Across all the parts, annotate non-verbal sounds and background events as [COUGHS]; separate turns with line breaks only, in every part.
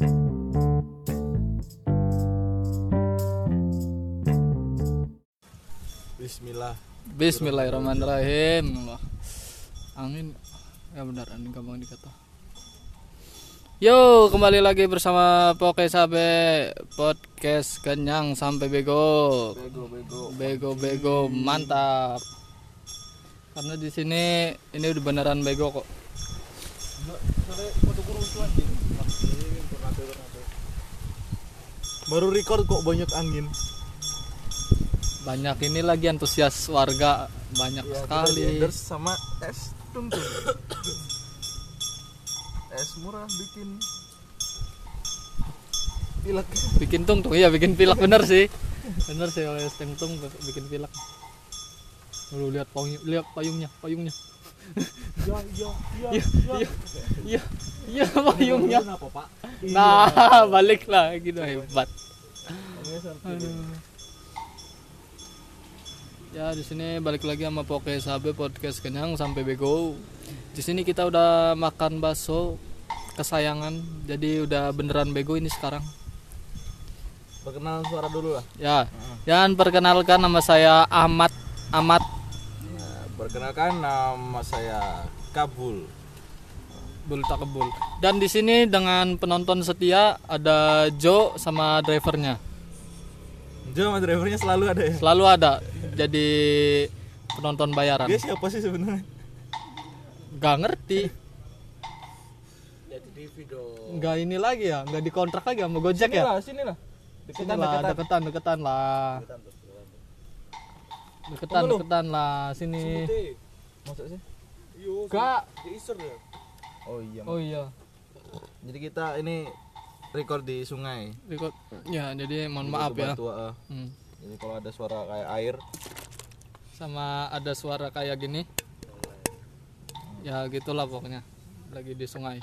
Bismillah.
Bismillahirrahmanirrahim. Allah. Angin ya benar angin gampang dikata. Yo, kembali lagi bersama Poke Sabe podcast kenyang sampai bego.
Bego bego.
Bego bego mantap. Karena di sini ini udah beneran bego kok.
Baru record kok banyak angin.
Banyak ini lagi antusias warga banyak
Ya,
sekali.
sama es tungtung. es murah bikin pilek.
Bikin tung tuh, iya bikin pilak bener sih. Bener sih oleh tung tung bikin pilak. Lu lihat payung, lihat payungnya, payungnya.
Ya ya
Iya, iya, iya, iya payungnya.
Kenapa pak?
Nah, balik lah gitu hebat. Ya di sini balik lagi sama Poke Sabe podcast kenyang sampai bego. Di sini kita udah makan bakso kesayangan, jadi udah beneran bego ini sekarang.
Perkenalan suara dulu lah.
Ya, dan perkenalkan nama saya Ahmad Ahmad
Nah, perkenalkan nama saya Kabul.
Bul Takebul. Dan di sini dengan penonton setia ada Joe sama drivernya.
Jo sama drivernya selalu ada ya.
Selalu ada jadi penonton bayaran.
Dia siapa sih sebenarnya?
Gak ngerti. Nggak ini lagi ya, nggak dikontrak lagi sama Gojek
Sini
ya?
lah, sini lah.
Sini
Deketan,
lah,
deketan.
deketan, deketan lah. Deketan,
Lu.
deketan lah, sini.
Masa sih?
Gak.
Oh iya.
Oh iya.
Jadi kita ini record di sungai.
Record. Ya, jadi mohon maaf ya.
Batu, uh,
Hmm.
Jadi kalau ada suara kayak air,
Sama ada suara kayak gini. Ya gitulah pokoknya. Lagi di sungai.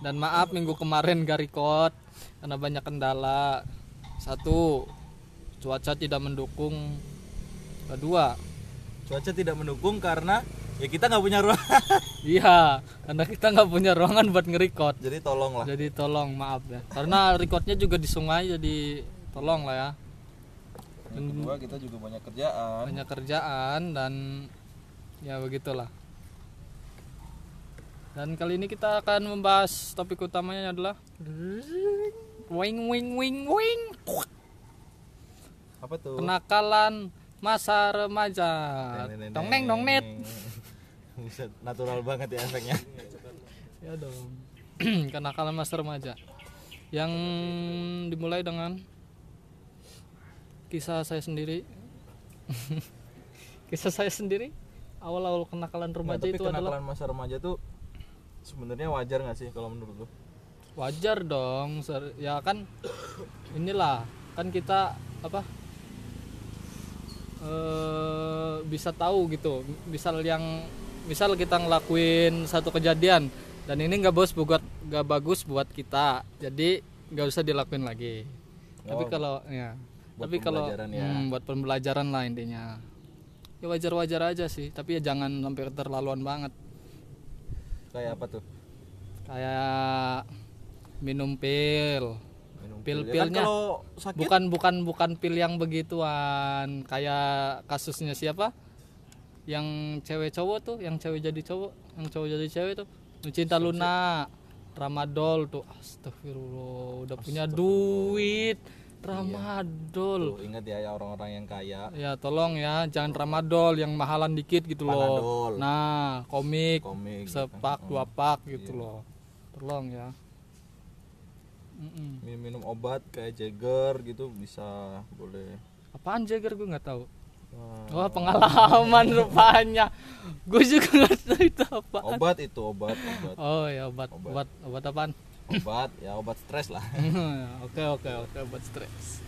Dan maaf minggu kemarin gak record karena banyak kendala. Satu, cuaca tidak mendukung. Kedua,
cuaca tidak mendukung karena ya kita nggak punya ruang. [LAUGHS]
Iya, karena kita nggak punya ruangan buat nge-record.
Jadi tolong lah.
Jadi tolong maaf ya. Karena recordnya juga di sungai jadi tolong lah ya.
Yang kedua kita juga banyak kerjaan.
Banyak kerjaan dan ya begitulah. Dan kali ini kita akan membahas topik utamanya adalah wing wing wing wing
Apa tuh?
kenakalan masa remaja.
Neng, neng,
Dong neng dong net. [LAUGHS]
Buset, natural banget ya efeknya.
Ya dong. [CLEARS THROAT] kenakalan masa remaja. Yang dimulai dengan kisah saya sendiri. [LAUGHS] kisah saya sendiri awal-awal kenakalan
Nah,
remaja
tapi
itu adalah
kenakalan masa remaja tuh sebenarnya wajar nggak sih kalau menurut lu?
wajar dong. Ya kan inilah kan kita apa eh bisa tahu gitu. Misal yang misal kita ngelakuin satu kejadian dan ini nggak bos buat nggak bagus buat kita. Jadi nggak usah dilakuin lagi. Tapi
Oh,
kalau ya
buat
tapi kalau
ya.
hmm, buat pembelajaran lah intinya. Ya wajar-wajar aja sih, tapi ya jangan sampai keterlaluan banget.
Kayak apa tuh?
Kayak minum pil. Pil-
pil. Ya kan
pilnya.
kalau sakit
Bukan bukan bukan pil yang begituan. Kayak kasusnya siapa? Yang cewek cowok tuh, yang cewek jadi cowok, yang cowok jadi cewek tuh. Cinta Luna, Ramadol tuh. Astagfirullah, udah punya duit. Ramadol.
tuh ingat ya ya orang-orang yang kaya
Ya tolong ya, jangan Ramadol yang mahalan dikit gitu loh. Nah, komik,
komik gitu kan.
sepak dua pak gitu loh. Tolong ya. Mm-mm.
minum, minum obat kayak Jagger gitu bisa boleh
Apaan Jagger gue nggak tahu.
Wah,
Wah pengalaman rupanya. Gue juga nggak tahu itu apa.
obat itu obat obat
Oh ya obat
Obat.
obat obat apaan?
obat ya obat stres lah [LAUGHS]
Oke oke oke obat stres.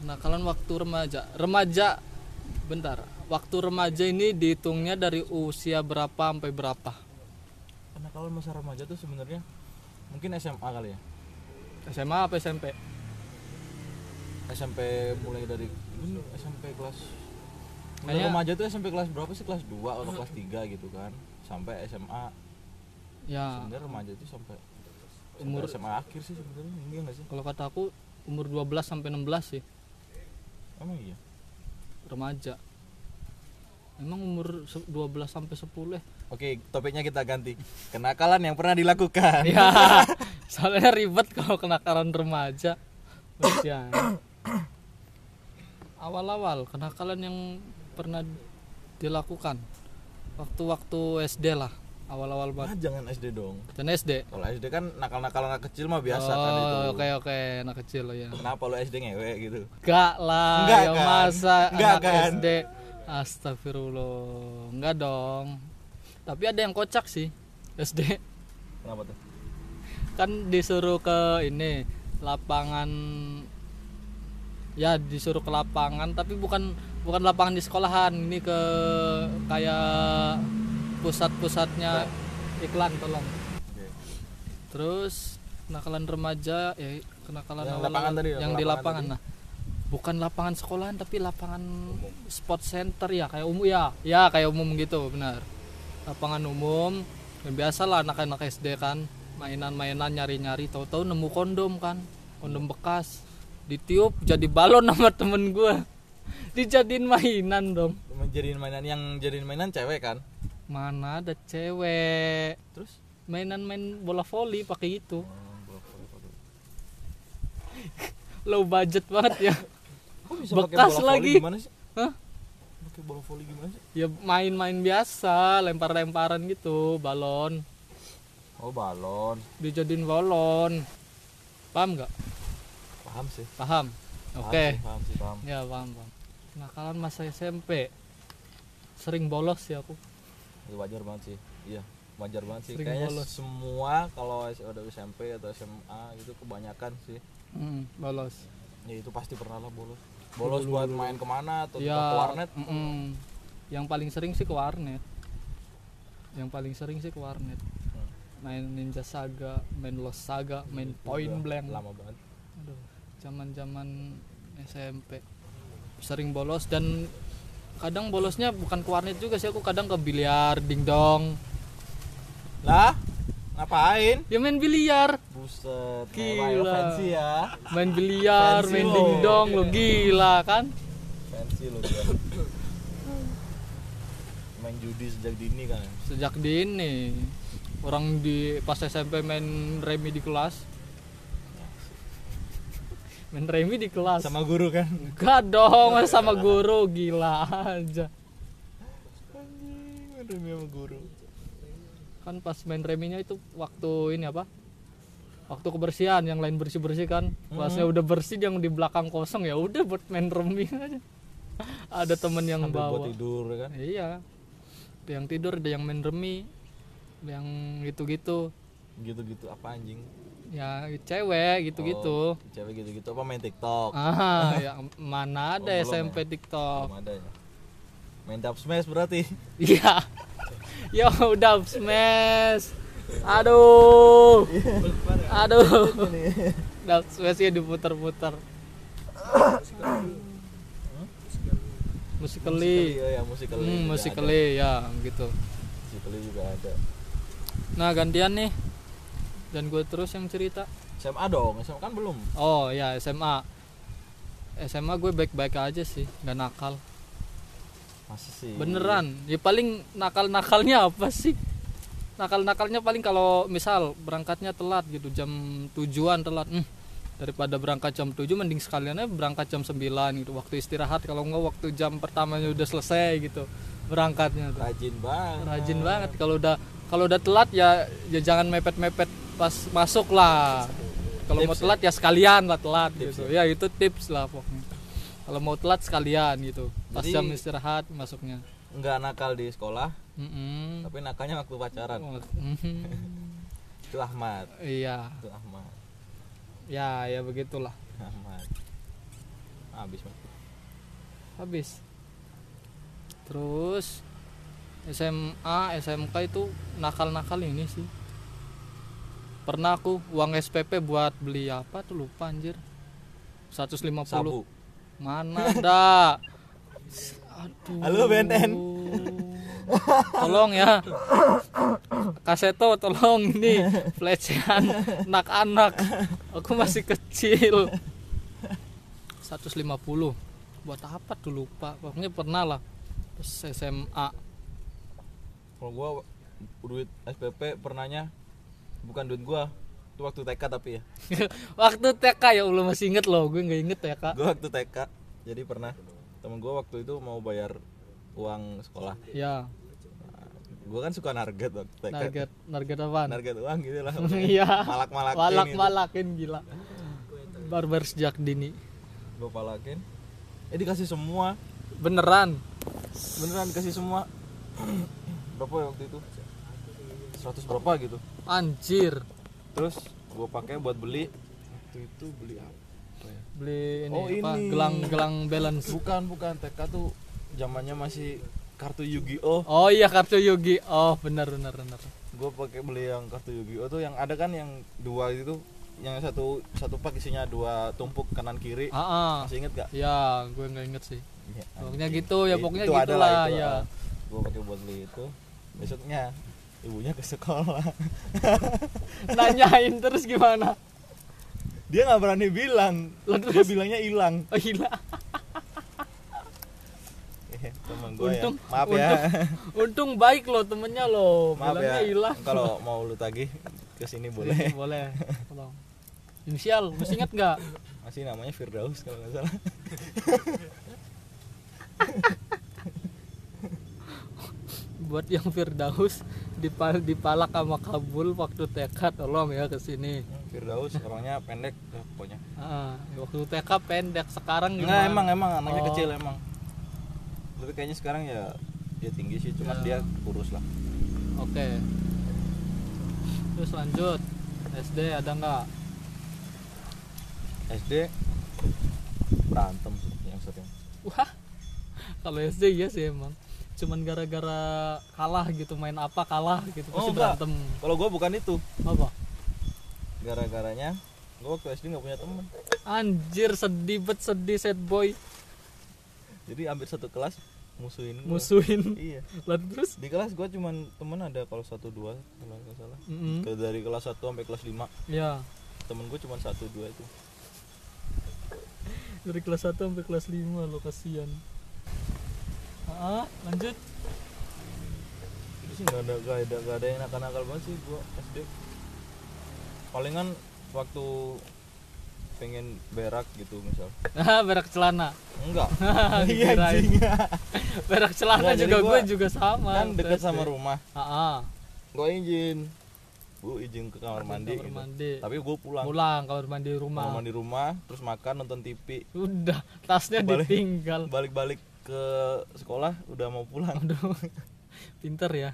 Nah kalian waktu remaja, remaja, bentar. Waktu remaja ini dihitungnya dari usia berapa sampai berapa?
karena kalau masa remaja tuh sebenarnya mungkin SMA kali ya
SMA apa SMP?
SMP mulai dari ini SMP kelas
Kayaknya-
remaja tuh SMP kelas berapa sih? Kelas 2 atau kelas 3 gitu kan. Sampai SMA
Ya.
Sebenarnya remaja tuh sampai
umur
SMA akhir sih sebenarnya enggak nggak sih?
Kalau kata aku umur 12 sampai 16 sih.
Emang iya?
Remaja. Emang umur se- 12 sampai 10 ya?
Oke topiknya kita ganti. Kenakalan yang pernah dilakukan. [LAUGHS]
Ya soalnya ribet kalau kenakalan remaja usia awal-awal kenakalan yang pernah dilakukan waktu-waktu SD lah awal-awal banget
jangan SD dong
dan SD
kalau SD kan nakal-nakal anak kecil mah biasa kan itu
oh oke oke anak kecil ya
kenapa lo SD ngewe gitu
Enggak lah,
Enggak
ya
kan?
masa
Enggak
anak
kan?
SD. Astagfirullah. Enggak dong. Tapi ada yang kocak sih. SD
kenapa tuh
kan disuruh ke ini lapangan ya disuruh ke lapangan tapi bukan bukan lapangan di sekolahan ini ke kayak pusat-pusatnya. Iklan. Tolong. Terus kenakalan remaja ya kenakalan
Yang
awal-
lapangan tadi,
yang
apa
di
lapangan tadi?
nah. Bukan lapangan sekolahan tapi lapangan sport center ya kayak umum ya ya kayak umum gitu benar. Lapangan umum yang biasa lah anak-anak SD kan mainan-mainan nyari-nyari tahu-tahu nemu kondom kan kondom bekas. Ditiup jadi balon [LAUGHS] sama temen gua. Dijadiin mainan dong
menjadiin mainan yang jadiin mainan cewek kan?
Mana ada cewek.
Terus?
Mainan main bola voli pakai itu.
Oh, [LAUGHS]
low budget banget ya.
Kok bisa
Bekas
bola
lagi.
gimana sih?
Hah?
pakai bola voli gimana sih?
Ya main-main biasa lempar-lemparan gitu balon
oh balon.
Dijadiin balon. Paham nggak?
Paham sih.
Paham?
Paham
oke.
sih, paham sih paham.
Ya paham paham. Nakalan masa SMP sering bolos ya aku?
Itu wajar banget sih. Iya wajar banget sih.
Sering
kayaknya
bolos.
semua kalau udah SMP atau SMA gitu kebanyakan sih.
Hmm, bolos.
Ya itu pasti pernah lah bolos. Bolos buat main ke mana atau
ya
ke warnet?
mm-mm. yang paling sering sih ke warnet. Yang paling sering sih ke warnet. Main Ninja Saga main Lost Saga main Point
Udah
Blank.
lama banget.
Aduh, zaman-zaman SMP sering bolos dan kadang bolosnya bukan ke warnet juga sih aku kadang ke biliar dingdong.
Lah ngapain?
Ya main biliar.
Buset
Gila.
fancy ya.
Main biliar
Fancy
main dingdong lo gila kan?
Fancy lo main judi sejak dini kan.
Sejak dini orang di pas SMP main remi di kelas. Main remi di kelas.
Sama guru kan?
Enggak dong masa sama guru. Gila aja.
Anjing demi sama guru.
Kan pas main reminya itu waktu ini apa? Waktu kebersihan yang lain bersih bersih kan kelasnya udah bersih yang di belakang kosong ya udah buat main remi aja. Ada temen yang
sambil buat
bawa.
tidur kan?
Iya. Ada yang tidur ada yang main remi yang gitu gitu
gitu-gitu apa anjing?
Ya cewek gitu gitu
Oh, cewek gitu-gitu apa main TikTok?
Ah [LAUGHS] ya mana ada
Oh,
SMP TikTok.
Belum ada ya. Main dub smash berarti. [LAUGHS]
Iya. Ya udah smash. Aduh. Aduh. Udah smashnya diputar-putar. Musikali.
Oh ya musikali
hmm, musikali ya gitu.
Musikali juga ada
nah gantian nih. Dan gue terus yang cerita.
SMA dong SMA kan belum.
Oh ya SMA SMA gue baik-baik aja sih nggak nakal.
Masih sih?
Beneran. Ya paling nakal-nakalnya apa sih? Nakal-nakalnya paling kalau misal berangkatnya telat gitu jam tujuan telat. Hmm, daripada berangkat jam 7 mending sekalian aja berangkat jam 9 gitu. Waktu istirahat kalau enggak waktu jam pertamanya udah selesai gitu berangkatnya tuh.
Rajin banget.
Rajin banget. Kalau udah kalau udah telat ya ya jangan mepet-mepet pas masuk lah. Kalau mau
Tips
telat ya sekalian lah telat
Tips
gitu. ya? Itu tips lah pokoknya. Kalau mau telat sekalian gitu. Pas
Jadi-
jam istirahat masuknya.
Nggak nakal di sekolah
Mm-mm.
tapi nakalnya waktu pacaran.
Oh, mhm. [LAUGHS]
itu Ahmad.
Iya.
Itu Ahmad
ya ya begitulah.
Habis mas.
Habis. Terus SMA SMK itu nakal-nakal ini sih. Pernah aku uang SPP buat beli apa tuh lupa anjir. 150
sabu.
Mana ada? [LAUGHS] Aduh
Halo, BNN.
Tolong ya. Kaseto tolong ini pelecehan anak-anak. Aku masih kecil. 150 buat apa tuh lupa? Pokoknya pernah lah. Pas SMA
kalau gua duit SPP pernahnya bukan duit gua. Itu waktu TK tapi ya. [LAUGHS]
Waktu TK ya Allah masih inget loh. Gue nggak inget TK
gua waktu TK jadi pernah. Temen gua waktu itu mau bayar uang sekolah.
Ya.
Gua kan suka narget waktu TK
target target apaan?
Narget uang gitu lah. [LAUGHS]
Iya.
Malak malakin
malak
gitu.
malakin gila. Barbar sejak dini.
Gua palakin. Eh dikasih semua.
Beneran?
Beneran dikasih semua. [CLEARS THROAT] Berapa ya waktu itu? 100 berapa gitu.
Anjir.
Terus gua pakai buat beli. Waktu itu beli apa ya?
Beli ini
Oh,
apa?
ini.
gelang gelang balance.
Bukan bukan. TK tuh zamannya masih kartu Yu-Gi-Oh.
Oh iya kartu Yugi oh benar benar benar.
Gue pakai beli yang kartu Yu-Gi-Oh tuh yang ada kan yang dua itu yang satu satu pak isinya dua tumpuk kanan kiri.
Ah ah.
masih inget gak?
ya gue nggak inget sih.
Ya,
pokoknya gitu ya pokoknya
itu
gitu lah
itu,
ya
gue pakai buat beli itu. Besoknya ibunya ke sekolah. [LAUGHS]
Nanyain terus gimana?
Dia nggak berani bilang.
Lah,
dia bilangnya hilang.
Oh gila
Eh, [LAUGHS] temen gue ya.
Untung-
maaf ya.
untung baik loh temennya loh.
Maaf
bilangnya
ya
hilang.
Kalau mau lu tagih ke sini boleh.
Boleh. Tolong. Inisial masih ingat nggak?
Masih namanya Firdaus kalau nggak salah.
Buat yang Firdaus dipal dipalak sama Kabul waktu TK tolong ya ke sini.
Firdaus orangnya pendek ya, pokoknya.
Ah, waktu TK pendek sekarang gimana?
emang emang anaknya
Oh.
kecil emang tapi kayaknya sekarang ya dia tinggi sih cuman
Ya.
dia kurus lah.
Oke. Terus lanjut SD ada nggak?
SD berantem yang sering.
Wah kalau SD iya sih emang. Cuman gara-gara kalah gitu main apa kalah gitu pasti
Oh,
berantem.
Kalau gue bukan itu.
Apa?
Gara-garanya gue waktu SD nggak punya temen.
Anjir sedih bet sedih sad boy
jadi hampir satu kelas musuhin gua.
musuhin?
Iya.
Lalu terus?
Di kelas gue cuman temen ada kalau satu dua kalau nggak salah.
Mm-mm.
Ke- dari kelas 1 sampai kelas 5
ya
temen gue cuma satu dua itu. [LAUGHS]
Dari kelas 1 sampai kelas 5 lo kasihan. Ah lanjut.
Itu sih nggak ada nggak ada nggak ada yang nakal-nakal banget sih gue SD palingan waktu pengen berak gitu misal. [LAUGHS]
Berak celana.
Enggak. [LAUGHS] Anjing. [LAUGHS]
berak celana
Nggak, jadi
juga gue juga sama
kan sama rumah.
Ah, ah.
gue izin. Gue izin ke kamar mandi
kamar
gitu.
mandi.
Tapi gue pulang.
Pulang kamar mandi rumah.
Kamar mandi rumah terus makan nonton TV
udah tasnya
Balik.
ditinggal.
balik-balik ke sekolah udah mau pulang.
Aduh. Pinter ya.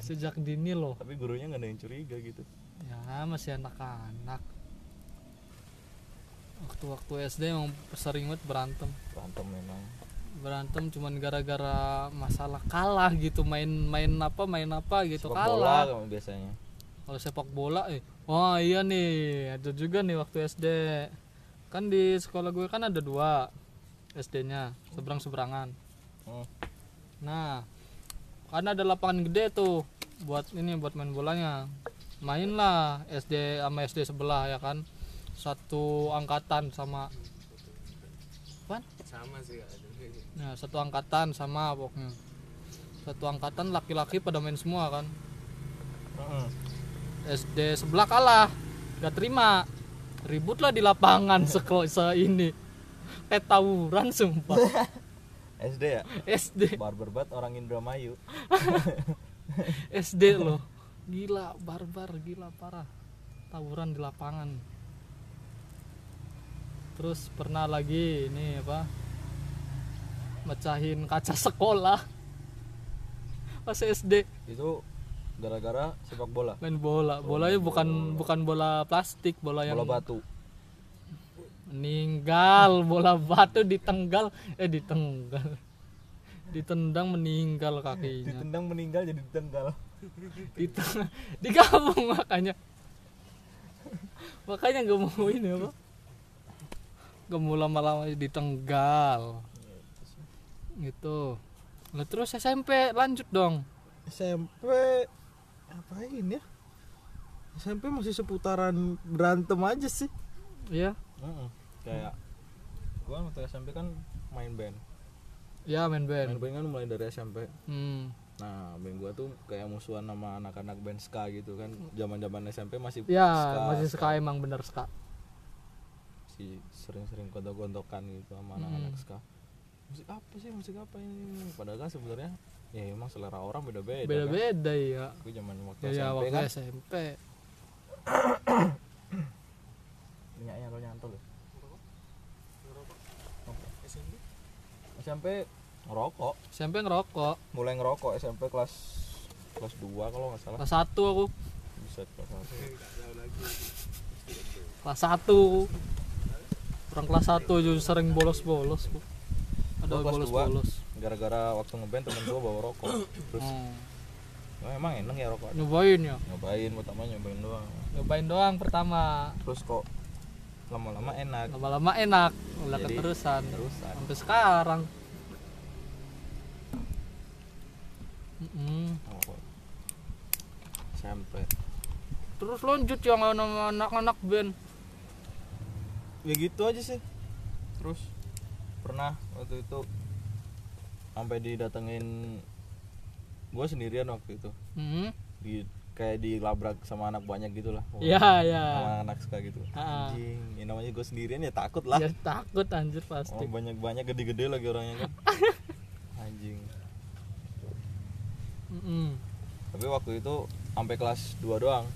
Sejak dini loh.
Tapi gurunya nggak ada yang curiga gitu.
Ya masih anak-anak waktu-waktu SD emang sering banget berantem.
Berantem memang.
Berantem cuman gara-gara masalah kalah gitu main-main apa main apa gitu
sepak bola
kalah
kamu biasanya.
Kalau sepak bola eh wah iya nih ada juga nih waktu SD kan di sekolah gue kan ada dua SD-nya seberang seberangan
Hmm.
nah kan ada lapangan gede tuh buat ini buat main bolanya. Main lah SD sama SD sebelah ya kan satu angkatan sama apa
sama sih ada
Nah, satu angkatan sama pokoknya. Satu angkatan laki-laki pada main semua kan.
Mm-mm.
SD sebelah kalah. Gak terima. Ribut lah di lapangan [LAUGHS] sekolah se ini. Kayak tawuran sumpah. [LAUGHS]
SD ya
SD,
barber banget orang Indramayu [LAUGHS]
SD loh. Gila, barbar, gila parah. Tawuran di lapangan. Terus pernah lagi ini apa? Mecahin kaca [LAUGHS] sekolah. Pas SD.
itu gara-gara sepak bola?
Main bola. Bolanya bukan bukan bola plastik bola yang
bola batu.
Meninggal [LAUGHS] bola batu ditenggal. Eh ditenggal. Ditendang meninggal kakinya.
Ditendang meninggal jadi ditenggal.
Diteng- [LAUGHS] digabung makanya. Makanya nggak mau ini apa mau lama-lama ditenggal gitu Lah terus SMP lanjut dong.
SMP apain ya SMP masih seputaran berantem aja sih
Iya.
Mm-mm. kayak gua waktu SMP kan main band
Ya main
main
band.
band kan mulai dari SMP
Hmm.
nah band gua tuh kayak musuhan sama anak-anak band ska gitu kan zaman zaman SMP masih
Ya,
ska,
masih ska emang bener ska.
Si sering-sering gontok-gontokan gitu sama anak-anak ska musik apa sih musik apa ini padahal kan sebenarnya ya emang selera orang beda-beda kan
Beda-beda ya.
gue zaman waktu
Ya, ya
SMP
waktu
kan
SMP. [COUGHS]
minyaknya kalau nyantol ya SMP ngerokok
SMP ngerokok.
mulai ngerokok SMP kelas kelas 2 kalau nggak salah
Kelas 1 aku.
bisa kelas satu.
Kelas 1. Orang kelas 1 juga sering bolos-bolos. Ada bolos-bolos.
gara-gara waktu ngeband temen gua bawa rokok terus
Hmm.
"Oh, emang enak ya rokok
Nyobain ya.
nyobain pertama nyobain doang
Nyobain doang pertama.
terus kok lama-lama enak
Lama-lama enak. Udah keterusan.
terusan
Sampai sekarang.
SMP
Terus lanjut yang anak-anak band.
Ya gitu aja sih. Terus? Pernah waktu itu sampai didatengin gua sendirian waktu itu.
Hmm.
di kayak dilabrak sama anak banyak gitu lah.
Ya, ya.
sama anak suka gitu.
Ah.
anjing ya namanya gue sendirian ya takut lah.
Ya takut anjir
oh
pasti.
banyak banyak gede-gede lagi orangnya kan. [LAUGHS] Anjing.
Mm-mm.
tapi waktu itu sampai kelas 2 doang.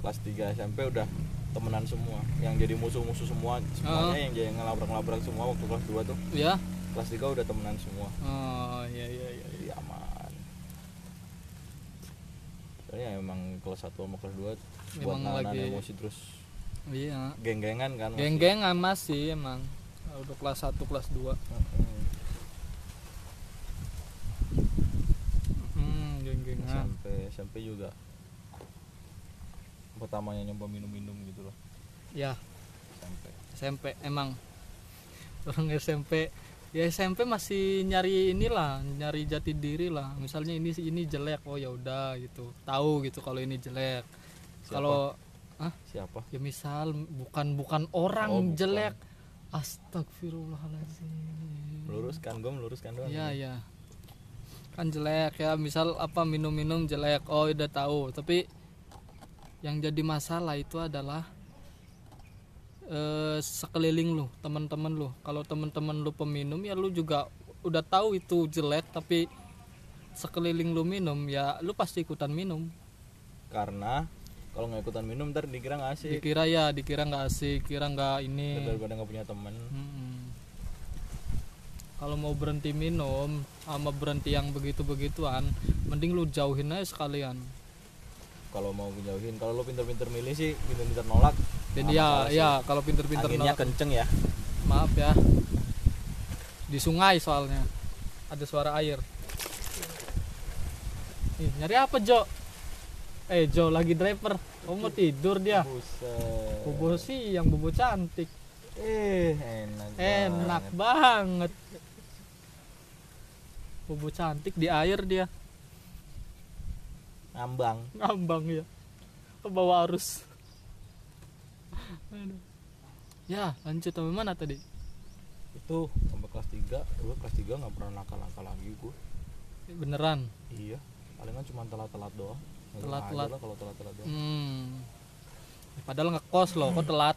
Kelas 3 SMP udah temenan semua yang jadi musuh-musuh semua semuanya
Oh.
yang jadi ngelabrak-labrak semua waktu kelas 2 tuh
Ya.
kelas 3 udah temenan semua
Oh, iya iya iya.
jadi aman soalnya emang kelas 1 sama kelas 2 buat nahan
lagi-
emosi terus
Iya.
geng-gengan kan masih.
Geng-gengan masih emang. Udah kelas 1, kelas 2.
Mm-mm.
Hmm, geng-gengan.
SMP SMP juga pertamanya nyoba minum-minum gitu loh.
Ya,
SMP
SMP emang. Orang SMP ya SMP masih nyari inilah nyari jati diri lah. Misalnya ini ini jelek oh ya udah gitu. Tahu gitu kalau ini jelek. Kalau ah
siapa?
Ya misal bukan bukan orang
Oh, bukan.
jelek. Astagfirullahaladzim.
Meluruskan gue meluruskan doang
Iya ya. Kan jelek ya misal apa minum-minum jelek. Oh udah tahu. Tapi yang jadi masalah itu adalah eh, sekeliling lu teman-teman lu. Kalau teman-teman lu peminum ya lu juga udah tahu itu jelek tapi sekeliling lu minum ya lu pasti ikutan minum.
Karena kalau nggak ikutan minum ntar dikira nggak asik.
Dikira ya dikira nggak asik kira nggak ini.
Daripada nggak punya temen.
Mm-mm. Kalau mau berhenti minum sama berhenti yang begitu-begituan, mending lu jauhin aja sekalian.
Kalau mau menjauhin kalau lo pinter-pinter milih sih pinter-pinter nolak nggak
ya, ya kalau pinter-pinter
anginnya
nolak-
kenceng ya
maaf ya. Di sungai soalnya ada suara air. Ih, nyari apa Jo? Eh Jo lagi driver. Kamu mau tidur dia?
buset
Bobo sih yang bobo cantik.
eh enak
Enak
banget.
banget. Bobo cantik di air dia.
Ngambang.
Ngambang ya ke bawah arus. Aduh. ya lanjut sampai mana tadi?
Itu sampai kelas 3 gue kelas 3 nggak pernah nakal-nakal lagi gue
beneran?
Iya. Palingan cuma telat-telat doang.
Telat-telat.
kalau telat-telat doang.
Hmm. padahal ngekos loh kok telat?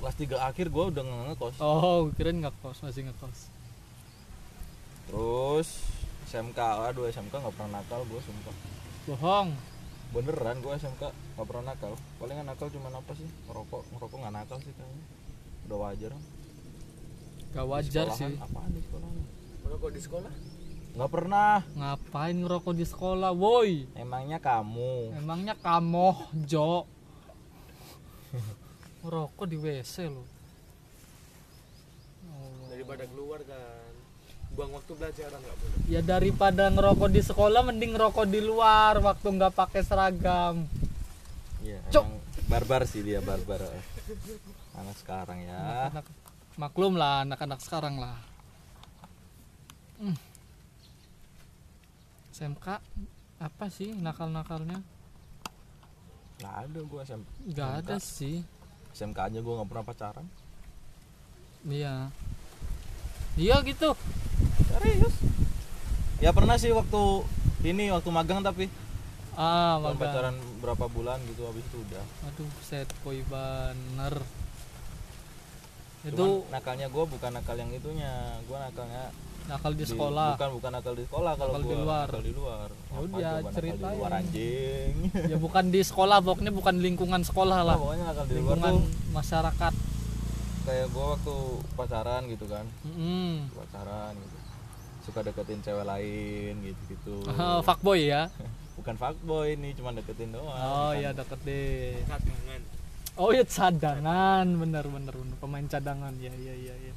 Kelas 3 akhir gue udah nggak ngekos.
Oh kirain ngekos masih ngekos.
Terus SMK aduh SMK nggak pernah nakal gue sumpah.
Bohong.
Beneran gue SMK nggak pernah nakal. Palingan nakal cuma apa sih? Ngerokok. Ngerokok nggak nakal sih kayaknya. Udah wajar.
Gak wajar sih.
apaan di sekolahan?
Merokok di sekolah?
Nggak pernah.
Ngapain ngerokok di sekolah woi?
Emangnya kamu?
Emangnya kamu Jo ngerokok di WC lo
daripada keluar kan buang waktu belajar nggak boleh.
Ya daripada ngerokok di sekolah mending ngerokok di luar waktu nggak pakai seragam.
Iya
Cok.
emang barbar sih dia barbar. Anak sekarang ya.
Anak maklum lah anak-anak sekarang lah. SMK apa sih nakal-nakalnya?
Nggak ada gue SM,
nggak
SMK.
ada sih.
SMK aja gue nggak pernah pacaran.
Iya. Iya gitu
serius? Ya pernah sih waktu ini waktu magang tapi.
Ah magang.
pacaran berapa bulan gitu habis itu udah.
Aduh set boy bener itu
Cuman nakalnya gue bukan nakal yang itunya. Gue nakalnya
nakal di
di-
sekolah.
bukan bukan nakal di sekolah kalau
Nakal di
gua.
luar.
nakal di luar. Coba nakal
ceritain.
di luar anjing?
Ya bukan di sekolah pokoknya bukan lingkungan sekolah
lah.
Lah
pokoknya nakal di luar
lingkungan
tuh.
masyarakat.
Kayak gue waktu pacaran gitu kan.
Mm-mm.
pacaran gitu suka deketin cewek lain gitu gitu
Ah, fuckboy ya? [LAUGHS]
Bukan fuckboy nih cuma deketin doang.
Oh iya deket deh
cadangan.
Oh iya cadangan. Bener bener bener. Pemain cadangan. Ya ya ya ya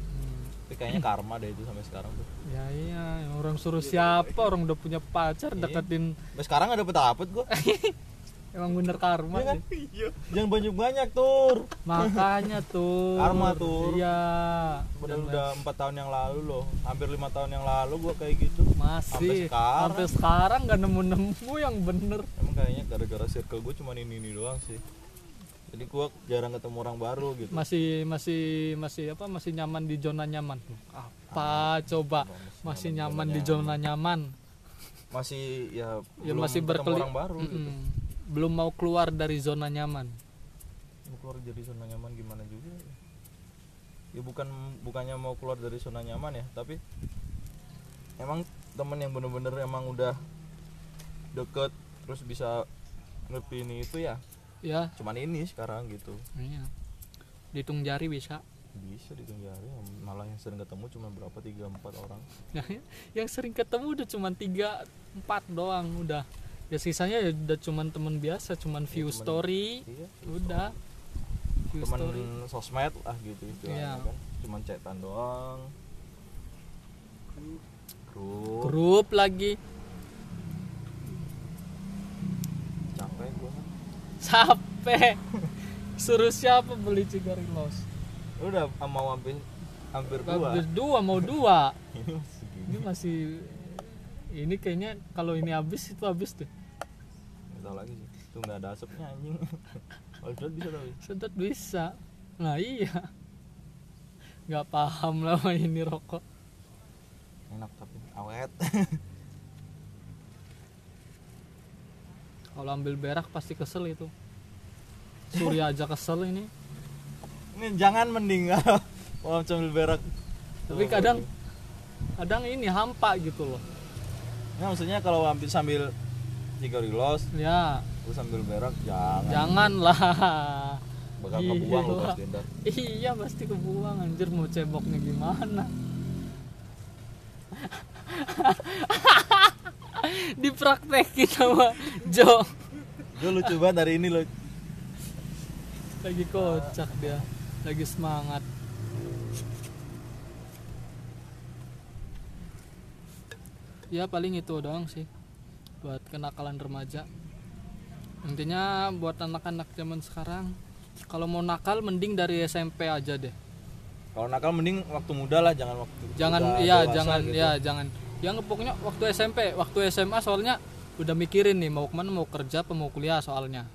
Hmm,
tapi kayaknya karma deh itu sampai sekarang tuh.
Ya iya. Orang suruh siapa orang udah punya pacar
Iya.
deketin.
Sampai sekarang gak dapet dapet gue [LAUGHS]
emang bener karma
Iya kan?
sih.
jangan banyak banyak tur.
Makanya tuh
Karma, Tur.
iya.
Padahal
Dan
udah empat tahun yang lalu loh. Hampir lima tahun yang lalu gue kayak gitu.
Masih.
Sampai sekarang.
sampai sekarang gak nemu nemu yang bener.
Emang kayaknya gara-gara circle gue cuma ini ini doang sih. Jadi gue jarang ketemu orang baru gitu.
Masih masih masih apa? Masih nyaman di zona nyaman. Apa coba? masih nyaman di zona nyaman
masih ya,
ya
belum
masih
ketemu
berkeli
orang baru gitu.
Mm-mm. Belum mau keluar dari zona nyaman.
Mau keluar dari zona nyaman gimana juga ya? ya bukan bukannya mau keluar dari zona nyaman ya tapi emang temen yang bener-bener emang udah deket terus bisa ngepini itu ya
ya.
cuman ini sekarang gitu.
Iya. Dihitung jari bisa.
Bisa dihitung jari malah yang sering ketemu cuma berapa tiga empat orang.
Ya, [LAUGHS] yang sering ketemu udah cuman tiga empat doang udah ya sisanya ya udah cuman temen biasa cuman view
cuman-
story
iya
udah. View
teman
story.
sosmed lah gitu istilahnya
Iya.
kan. Cuman chatan doang. Grup.
Grup lagi.
Capek gua.
Capek. Suruh siapa beli cigarilos
udah mau hampir hampir dua.
Habis dua mau dua. [LAUGHS]
Ini masih
ini masih ini kayaknya kalau ini habis itu habis tuh
nggak tahu lagi sih. Itu nggak ada asapnya anjing. [LAUGHS] Kalau sedot bisa tapi.
Sedot bisa. Nah iya. Nggak paham lah sama ini rokok.
Enak tapi awet. [LAUGHS]
Kalau ambil berak pasti kesel itu. Surya aja kesel ini.
Ini jangan mending [LAUGHS] kalau sambil berak.
Tapi kadang kadang ini hampa gitu loh
Nah, maksudnya kalau hampir sambil cigarilos
ya.
terus sambil berak jangan.
Janganlah.
Bakal
Gila.
kebuang lo pas tenda
iya pasti kebuang anjir mau ceboknya gimana? [LAUGHS] Dipraktekin sama Jo.
Gue lucu banget hari ini lo
lagi kocak dia lagi semangat ya paling itu doang sih buat kenakalan remaja. Intinya buat anak-anak zaman sekarang kalau mau nakal mending dari SMP aja deh.
Kalau nakal mending waktu muda lah jangan waktu
jangan iya
dewasa
jangan
gitu.
ya jangan. Yang pokoknya waktu SMP waktu SMA soalnya udah mikirin nih mau ke mana mau kerja apa mau kuliah soalnya.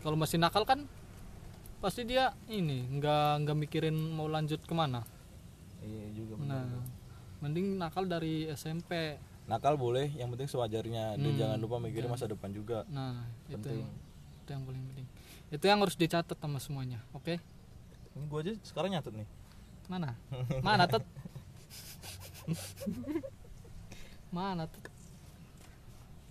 Kalau masih nakal kan pasti dia ini nggak nggak mikirin mau lanjut ke mana.
Iya juga
nah mending nakal dari SMP
nakal boleh yang penting sewajarnya. Dan
Hmm,
jangan lupa mikirin masa depan juga.
Nah itu
penting.
yang, itu yang paling penting. Itu yang harus dicatat sama semuanya oke?
Ini gue aja sekarang nyatet nih.
Mana? [LAUGHS] Mana tet? Mana tet?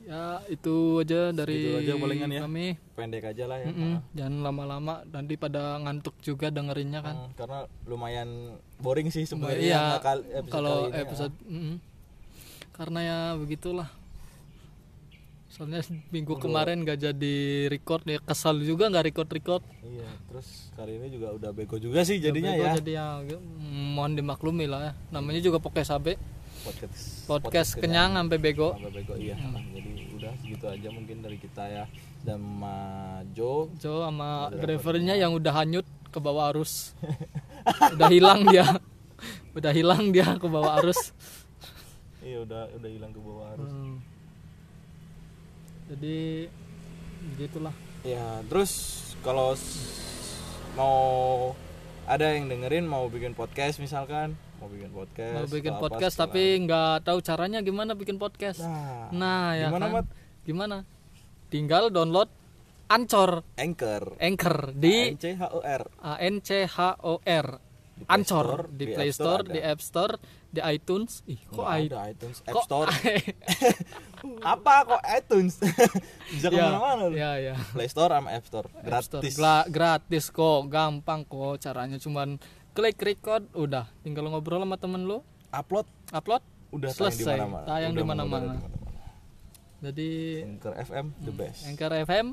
Ya itu aja dari
aja palingan ya.
kami.
Pendek aja lah ya.
Mm-mm, jangan lama-lama. Nanti pada ngantuk juga dengerinnya kan.
Hmm, karena lumayan boring sih sebenarnya
iya.
episode
kalau
kali ini, ya.
episode mm-mm. Karena ya begitulah. Soalnya minggu kemarin gak jadi record ya kesal juga nggak record record
iya terus kali ini juga udah bego juga sih jadinya ya.
jadi ya mm, mohon dimaklumi lah ya. Namanya juga podcast AB
podcast
podcast kenyang sampai bego.
Sampai bego iya. Nah, jadi udah segitu aja mungkin dari kita ya. Dan Majo
Jo. Sama drivernya yang udah hanyut ke bawah arus. Udah hilang dia. [LAUGHS] Udah hilang dia ke bawah arus
iya udah udah hilang ke bawah arus
Hmm. jadi gitulah
ya terus kalau mau ada yang dengerin mau bikin podcast misalkan mau bikin podcast
mau bikin
apa
podcast tapi nggak tahu caranya gimana bikin podcast.
Nah,
nah ya
gimana
kan?
Mat?
Gimana? Tinggal download Ancor
anchor.
Anchor di
A N C H O R.
A N C H O R
Di Play
Ancor di
di
Play
Store
Store, di. App Store, di iTunes. Ih, kok
Nggak ada iTunes App
kok
Store [LAUGHS] apa kok iTunes [LAUGHS] bisa
ya,
ke mana-mana lu
ya, ya.
Play Store sama App Store
App Store.
gratis
gratis kok, gampang kok caranya cuman klik record udah tinggal ngobrol sama temen lu,
upload
upload
udah
Selesai,
tayang di mana-mana
mana-mana.
di mana-mana.
jadi
Anchor FM the best
Anchor FM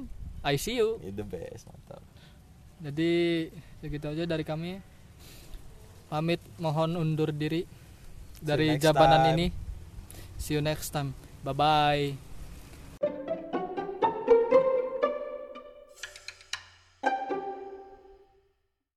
ICU.
Yeah, the best mantap
Jadi segitu aja dari kami pamit mohon undur diri dari jabanan
time.
ini. See you next time. Bye bye